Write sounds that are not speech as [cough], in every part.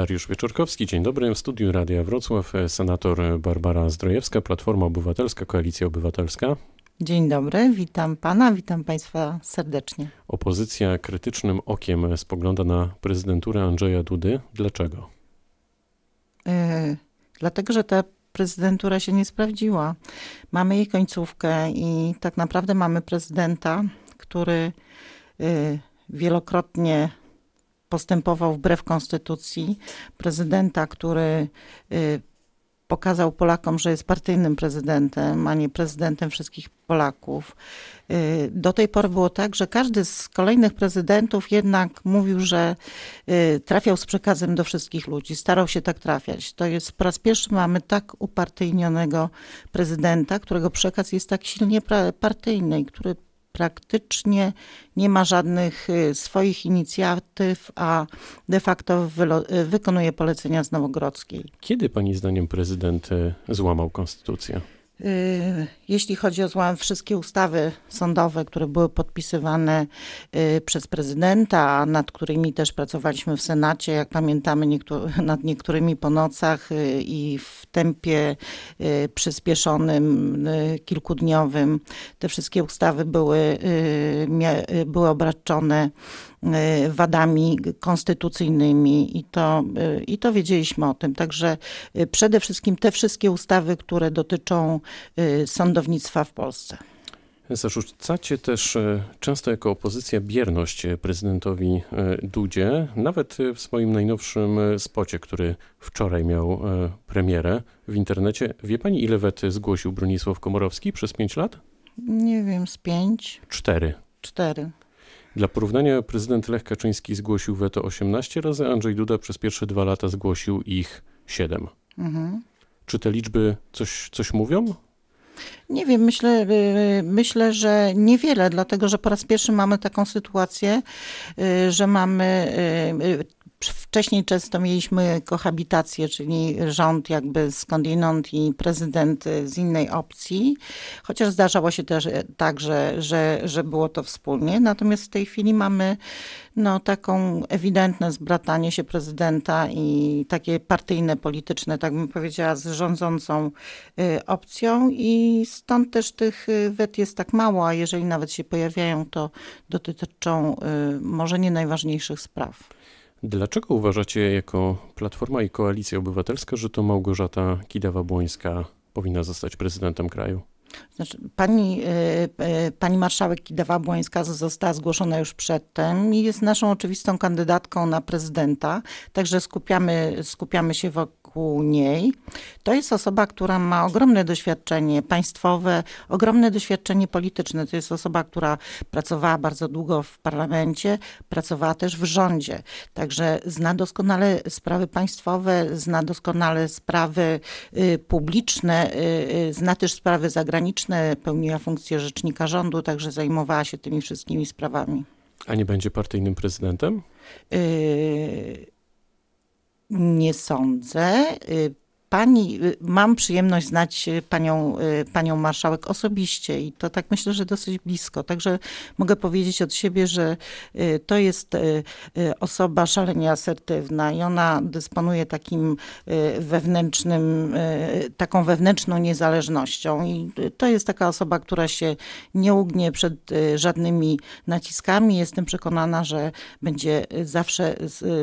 Dariusz Wieczorkowski, dzień dobry. W studiu Radia Wrocław senator Barbara Zdrojewska, Platforma Obywatelska, Koalicja Obywatelska. Dzień dobry, witam pana, witam państwa serdecznie. Opozycja krytycznym okiem spogląda na prezydenturę Andrzeja Dudy. Dlaczego? Yy, dlatego, że ta prezydentura się nie sprawdziła. Mamy jej końcówkę i tak naprawdę mamy prezydenta, który yy, wielokrotnie postępował wbrew konstytucji, prezydenta, który y, pokazał Polakom, że jest partyjnym prezydentem, a nie prezydentem wszystkich Polaków. Y, do tej pory było tak, że każdy z kolejnych prezydentów jednak mówił, że y, trafiał z przekazem do wszystkich ludzi, starał się tak trafiać. To jest po raz pierwszy mamy tak upartyjnionego prezydenta, którego przekaz jest tak silnie partyjny, który praktycznie nie ma żadnych y, swoich inicjatyw, a de facto y, wykonuje polecenia z Nowogrodzkiej. Kiedy pani zdaniem prezydent y, złamał konstytucję? Y, jeśli chodzi o złam wszystkie ustawy sądowe, które były podpisywane y, przez prezydenta, nad którymi też pracowaliśmy w Senacie, jak pamiętamy, [laughs] nad niektórymi po nocach y, i w tempie przyspieszonym, kilkudniowym, te wszystkie ustawy były, były obraczone Y, wadami konstytucyjnymi i to, y, i to wiedzieliśmy o tym. Także y, przede wszystkim te wszystkie ustawy, które dotyczą sądownictwa w Polsce. Zarzucacie też często jako opozycja bierność prezydentowi Dudzie, nawet w swoim najnowszym spocie, który wczoraj miał premierę w internecie. Wie pani, ile wety zgłosił Bronisław Komorowski przez pięć lat? Nie wiem, z pięć. Cztery. Cztery. Dla porównania prezydent Lech Kaczyński zgłosił weto 18 razy, Andrzej Duda przez pierwsze dwa lata zgłosił ich 7. Mhm. Czy te liczby coś, coś mówią? Nie wiem, myślę, y, myślę, że niewiele, dlatego że po raz pierwszy mamy taką sytuację, y, że mamy y, Wcześniej często mieliśmy kohabitację, czyli rząd jakby skądinąd i prezydent z innej opcji, chociaż zdarzało się też tak, że, że, że było to wspólnie. Natomiast w tej chwili mamy no, taką ewidentne zbratanie się prezydenta i takie partyjne, polityczne, tak bym powiedziała, z rządzącą y, opcją i stąd też tych y, wet jest tak mało, a jeżeli nawet się pojawiają, to dotyczą y, może nie najważniejszych spraw. Dlaczego uważacie jako Platforma i Koalicja Obywatelska, że to Małgorzata Kidawa-Błońska powinna zostać prezydentem kraju? Znaczy, pani, e, e, pani marszałek Kidawa-Błońska została zgłoszona już przedtem i jest naszą oczywistą kandydatką na prezydenta, także skupiamy, skupiamy się wokół wokół niej. To jest osoba, która ma ogromne doświadczenie państwowe, ogromne doświadczenie polityczne. To jest osoba, która pracowała bardzo długo w parlamencie, pracowała też w rządzie. Także zna doskonale sprawy państwowe, zna doskonale sprawy y, publiczne, y, y, zna też sprawy zagraniczne, pełniła funkcję rzecznika rządu, także zajmowała się tymi wszystkimi sprawami. A nie będzie partyjnym prezydentem? Yy, nie sądzę. Pani, y, mam przyjemność znać y, panią, y, panią marszałek osobiście i to tak myślę, że dosyć blisko. Także mogę powiedzieć od siebie, że to jest osoba szalenie asertywna i ona dysponuje takim wewnętrznym, taką wewnętrzną niezależnością. I to jest taka osoba, która się nie ugnie przed żadnymi naciskami. Jestem przekonana, że będzie zawsze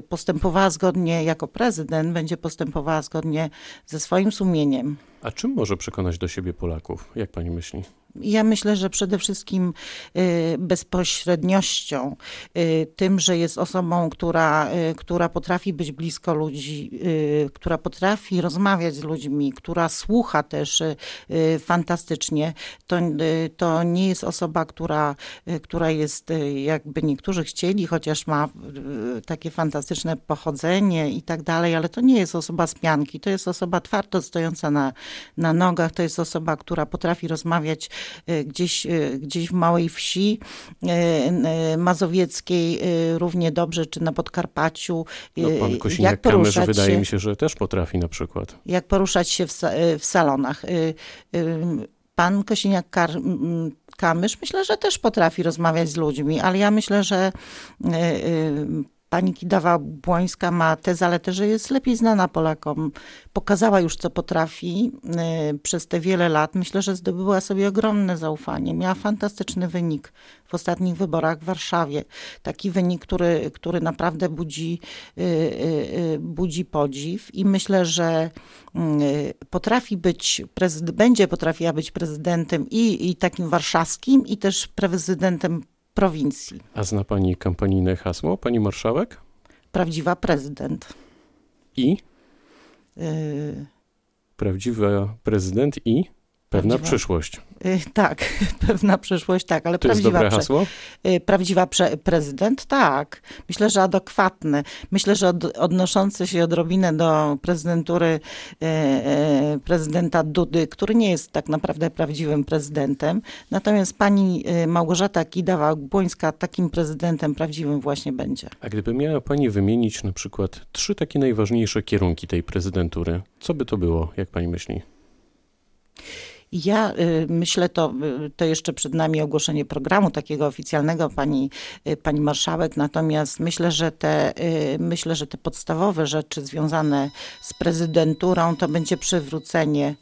postępowała zgodnie jako prezydent, będzie postępowała zgodnie ze swoim sumieniem. A czym może przekonać do siebie Polaków, jak pani myśli? Ja myślę, że przede wszystkim y, bezpośredniością, y, tym, że jest osobą, która, y, która potrafi być blisko ludzi, która potrafi rozmawiać z ludźmi, która słucha też fantastycznie. To, to nie jest osoba, która, która jest, jakby niektórzy chcieli, chociaż ma takie fantastyczne pochodzenie i tak dalej, ale to nie jest osoba z pianki, to jest osoba twardo stojąca na, na nogach, to jest osoba, która potrafi rozmawiać E, gdzieś, e, gdzieś w małej wsi e, mazowieckiej równie dobrze, czy na Podkarpaciu. No, pan jak poruszać wydaje mi się, że też potrafi na przykład. Jak poruszać się w, w salonach. Pan Kosiniak-Kamysz myślę, że też potrafi rozmawiać z ludźmi, ale ja myślę, że pani Kidawa-Błońska ma tę zaletę, że jest lepiej znana Polakom. Pokazała już, co potrafi y, przez te wiele lat. Myślę, że zdobyła sobie ogromne zaufanie. Miała fantastyczny wynik w ostatnich wyborach w Warszawie. Taki wynik, który, który naprawdę budzi, y, y, budzi podziw i myślę, że potrafi być, będzie potrafiła być prezydentem i, i takim warszawskim, i też prezydentem prowincji. A zna pani kampanijne hasło, pani marszałek? Prawdziwa prezydent. I? Y... Prawdziwa prezydent i? Pewna prawdziwa, przyszłość. Y, tak, [laughs] pewna przyszłość, tak, ale to prawdziwa. Jest dobre hasło? Y, prawdziwa prze, prezydent, tak. Myślę, że adekwatny. Myślę, że od, odnoszący się odrobinę do prezydentury y, prezydenta Dudy, który nie jest tak naprawdę prawdziwym prezydentem. Natomiast pani Małgorzata Kidawa-Błońska takim prezydentem prawdziwym właśnie będzie. A gdyby miała pani wymienić na przykład trzy takie najważniejsze kierunki tej prezydentury, co by to było, jak pani myśli? Ja y, myślę, to, y, to jeszcze przed nami ogłoszenie programu takiego oficjalnego pani, y, pani marszałek, natomiast myślę, że te, myślę, że te podstawowe rzeczy związane z prezydenturą to będzie przywrócenie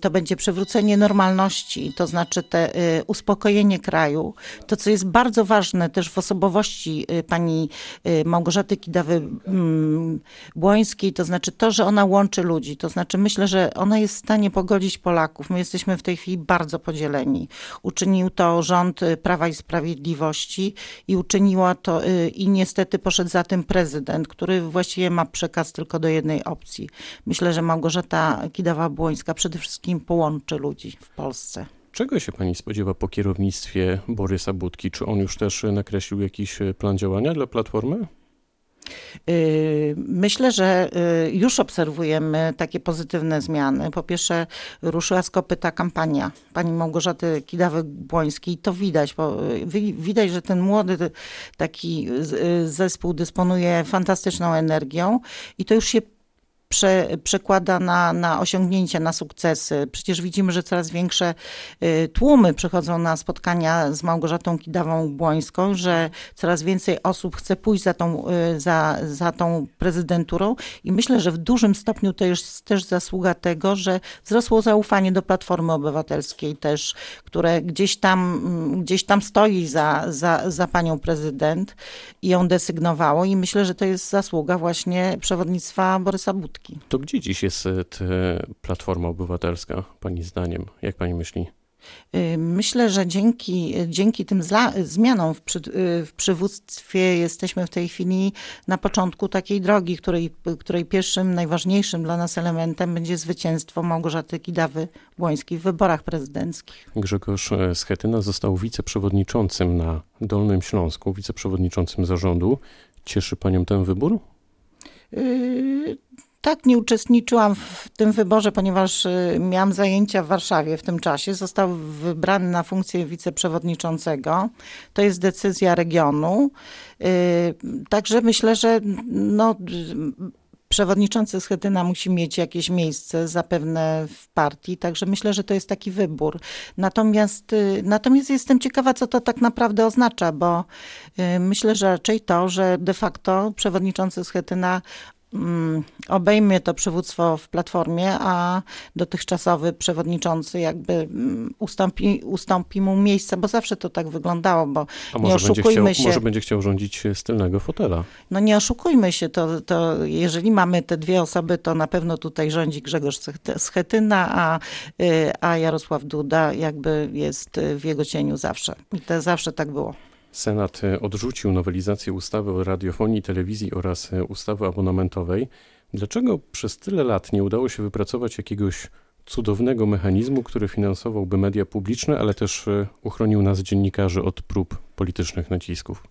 to będzie przywrócenie normalności, to znaczy te y, uspokojenie kraju. To, co jest bardzo ważne też w osobowości y, pani Małgorzaty Kidawy-Błońskiej, mm, to znaczy to, że ona łączy ludzi. To znaczy myślę, że ona jest w stanie pogodzić Polaków. My jesteśmy w tej chwili bardzo podzieleni. Uczynił to rząd Prawa i Sprawiedliwości i uczyniła to i niestety poszedł za tym prezydent, który właściwie ma przekaz tylko do jednej opcji. Myślę, że Małgorzata Kidawa-Błońska przede wszystkim połączy ludzi w Polsce. Czego się pani spodziewa po kierownictwie Borysa Budki? Czy on już też nakreślił jakiś e, plan działania dla Platformy? Y, myślę, że y, już obserwujemy takie pozytywne zmiany. Po pierwsze, ruszyła z kopyta kampania pani Małgorzaty Kidawy-Błońskiej. To widać, y, widać, że ten młody taki zespół dysponuje fantastyczną energią i to już się prze, przekłada na, na osiągnięcia, na sukcesy. Przecież widzimy, że coraz większe y, tłumy przychodzą na spotkania z Małgorzatą Kidawą-Błońską, że coraz więcej osób chce pójść za tą, y, za, za tą prezydenturą i myślę, że w dużym stopniu to jest też zasługa tego, że wzrosło zaufanie do Platformy Obywatelskiej też, które gdzieś tam, gdzieś tam stoi za, za, za panią prezydent i ją desygnowało i myślę, że to jest zasługa właśnie przewodnictwa Borysa Budki. To gdzie dziś jest e, Platforma Obywatelska, Pani zdaniem? Jak Pani myśli? Y, myślę, że dzięki, dzięki tym zmianom w, przy, w przywództwie jesteśmy w tej chwili na początku takiej drogi, której, której pierwszym, najważniejszym dla nas elementem będzie zwycięstwo Małgorzaty Kidawy-Błońskiej w wyborach prezydenckich. Grzegorz e, Schetyna został wiceprzewodniczącym na Dolnym Śląsku, wiceprzewodniczącym zarządu. Cieszy Panią ten wybór? Tak, nie uczestniczyłam w tym wyborze, ponieważ y, miałam zajęcia w Warszawie w tym czasie. Został wybrany na funkcję wiceprzewodniczącego. To jest decyzja regionu. Y, także myślę, że no, przewodniczący Schetyna musi mieć jakieś miejsce zapewne w partii, także myślę, że to jest taki wybór. Natomiast, y, natomiast jestem ciekawa, co to tak naprawdę oznacza, bo myślę, że raczej to, że de facto przewodniczący Schetyna obejmie to przywództwo w Platformie, a dotychczasowy przewodniczący jakby mm, ustąpi, ustąpi mu miejsce, bo zawsze to tak wyglądało, bo a nie oszukujmy chciał, się. Może będzie chciał rządzić z tylnego fotela. No nie oszukujmy się, to, to jeżeli mamy te dwie osoby, to na pewno tutaj rządzi Grzegorz Schetyna, a, y, a Jarosław Duda jakby jest w jego cieniu zawsze. I to zawsze tak było. Senat e, odrzucił nowelizację ustawy o radiofonii i telewizji oraz e, ustawy abonamentowej. Dlaczego przez tyle lat nie udało się wypracować jakiegoś cudownego mechanizmu, który finansowałby media publiczne, ale też e, uchronił nas dziennikarzy od prób politycznych nacisków?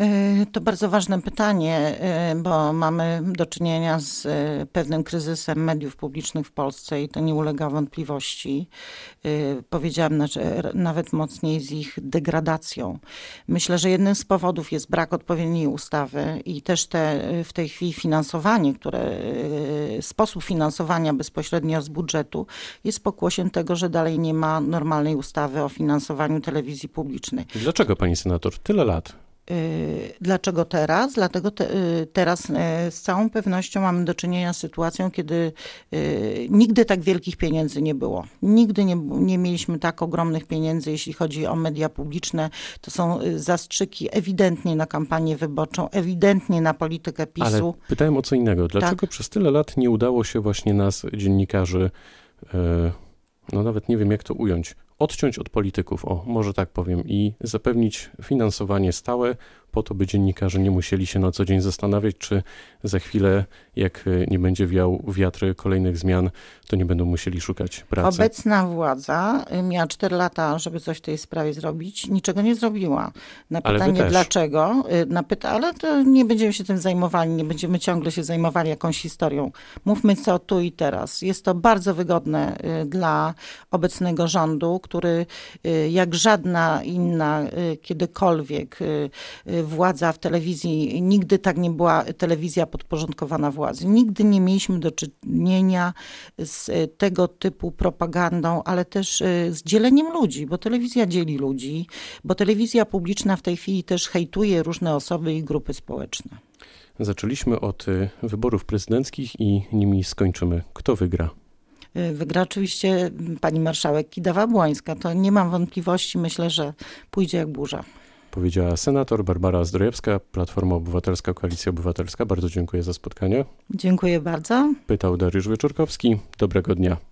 E, to bardzo ważne pytanie, e, bo mamy do czynienia z e, pewnym kryzysem mediów publicznych w Polsce i to nie ulega wątpliwości. Powiedziałam nawet mocniej z ich degradacją. Myślę, że jednym z powodów jest brak odpowiedniej ustawy i też te, w tej chwili finansowanie, które, sposób finansowania bezpośrednio z budżetu jest pokłosiem tego, że dalej nie ma normalnej ustawy o finansowaniu telewizji publicznej. Dlaczego pani senator tyle lat? Y, dlaczego teraz? Dlatego te, y, teraz y, z całą pewnością mamy do czynienia z sytuacją, kiedy nigdy tak wielkich pieniędzy nie było. Nigdy nie, nie mieliśmy tak ogromnych pieniędzy, jeśli chodzi o media publiczne. To są zastrzyki ewidentnie na kampanię wyborczą, ewidentnie na politykę PiSu. Ale pytałem o co innego. Dlaczego tak. przez tyle lat nie udało się właśnie nas, dziennikarzy, no nawet nie wiem jak to ująć, odciąć od polityków, o może tak powiem, i zapewnić finansowanie stałe po to, by dziennikarze nie musieli się na co dzień zastanawiać, czy za chwilę, jak e, nie będzie wiał wiatr kolejnych zmian, to nie będą musieli szukać pracy. Obecna władza y, miała 4 lata, żeby coś w tej sprawie zrobić, niczego nie zrobiła. Na pytanie dlaczego, y, na pyta ale to nie będziemy się tym zajmowali, nie będziemy ciągle się zajmowali jakąś historią. Mówmy co tu i teraz. Jest to bardzo wygodne y, dla obecnego rządu, który jak żadna inna kiedykolwiek władza w telewizji, nigdy tak nie była telewizja podporządkowana władzy. Nigdy nie mieliśmy do czynienia z tego typu propagandą, ale też e, z dzieleniem ludzi, bo telewizja dzieli ludzi, bo telewizja publiczna w tej chwili też hejtuje różne osoby i grupy społeczne. Zaczęliśmy od e, wyborów prezydenckich i nimi skończymy. Kto wygra? E, wygra oczywiście pani marszałek Kidawa-Błońska. To nie mam wątpliwości, myślę, że pójdzie jak burza powiedziała senator Barbara Zdrojewska, Platforma Obywatelska, Koalicja Obywatelska. Bardzo dziękuję za spotkanie. Dziękuję bardzo. Pytał Dariusz Wieczorkowski. Dobrego dnia.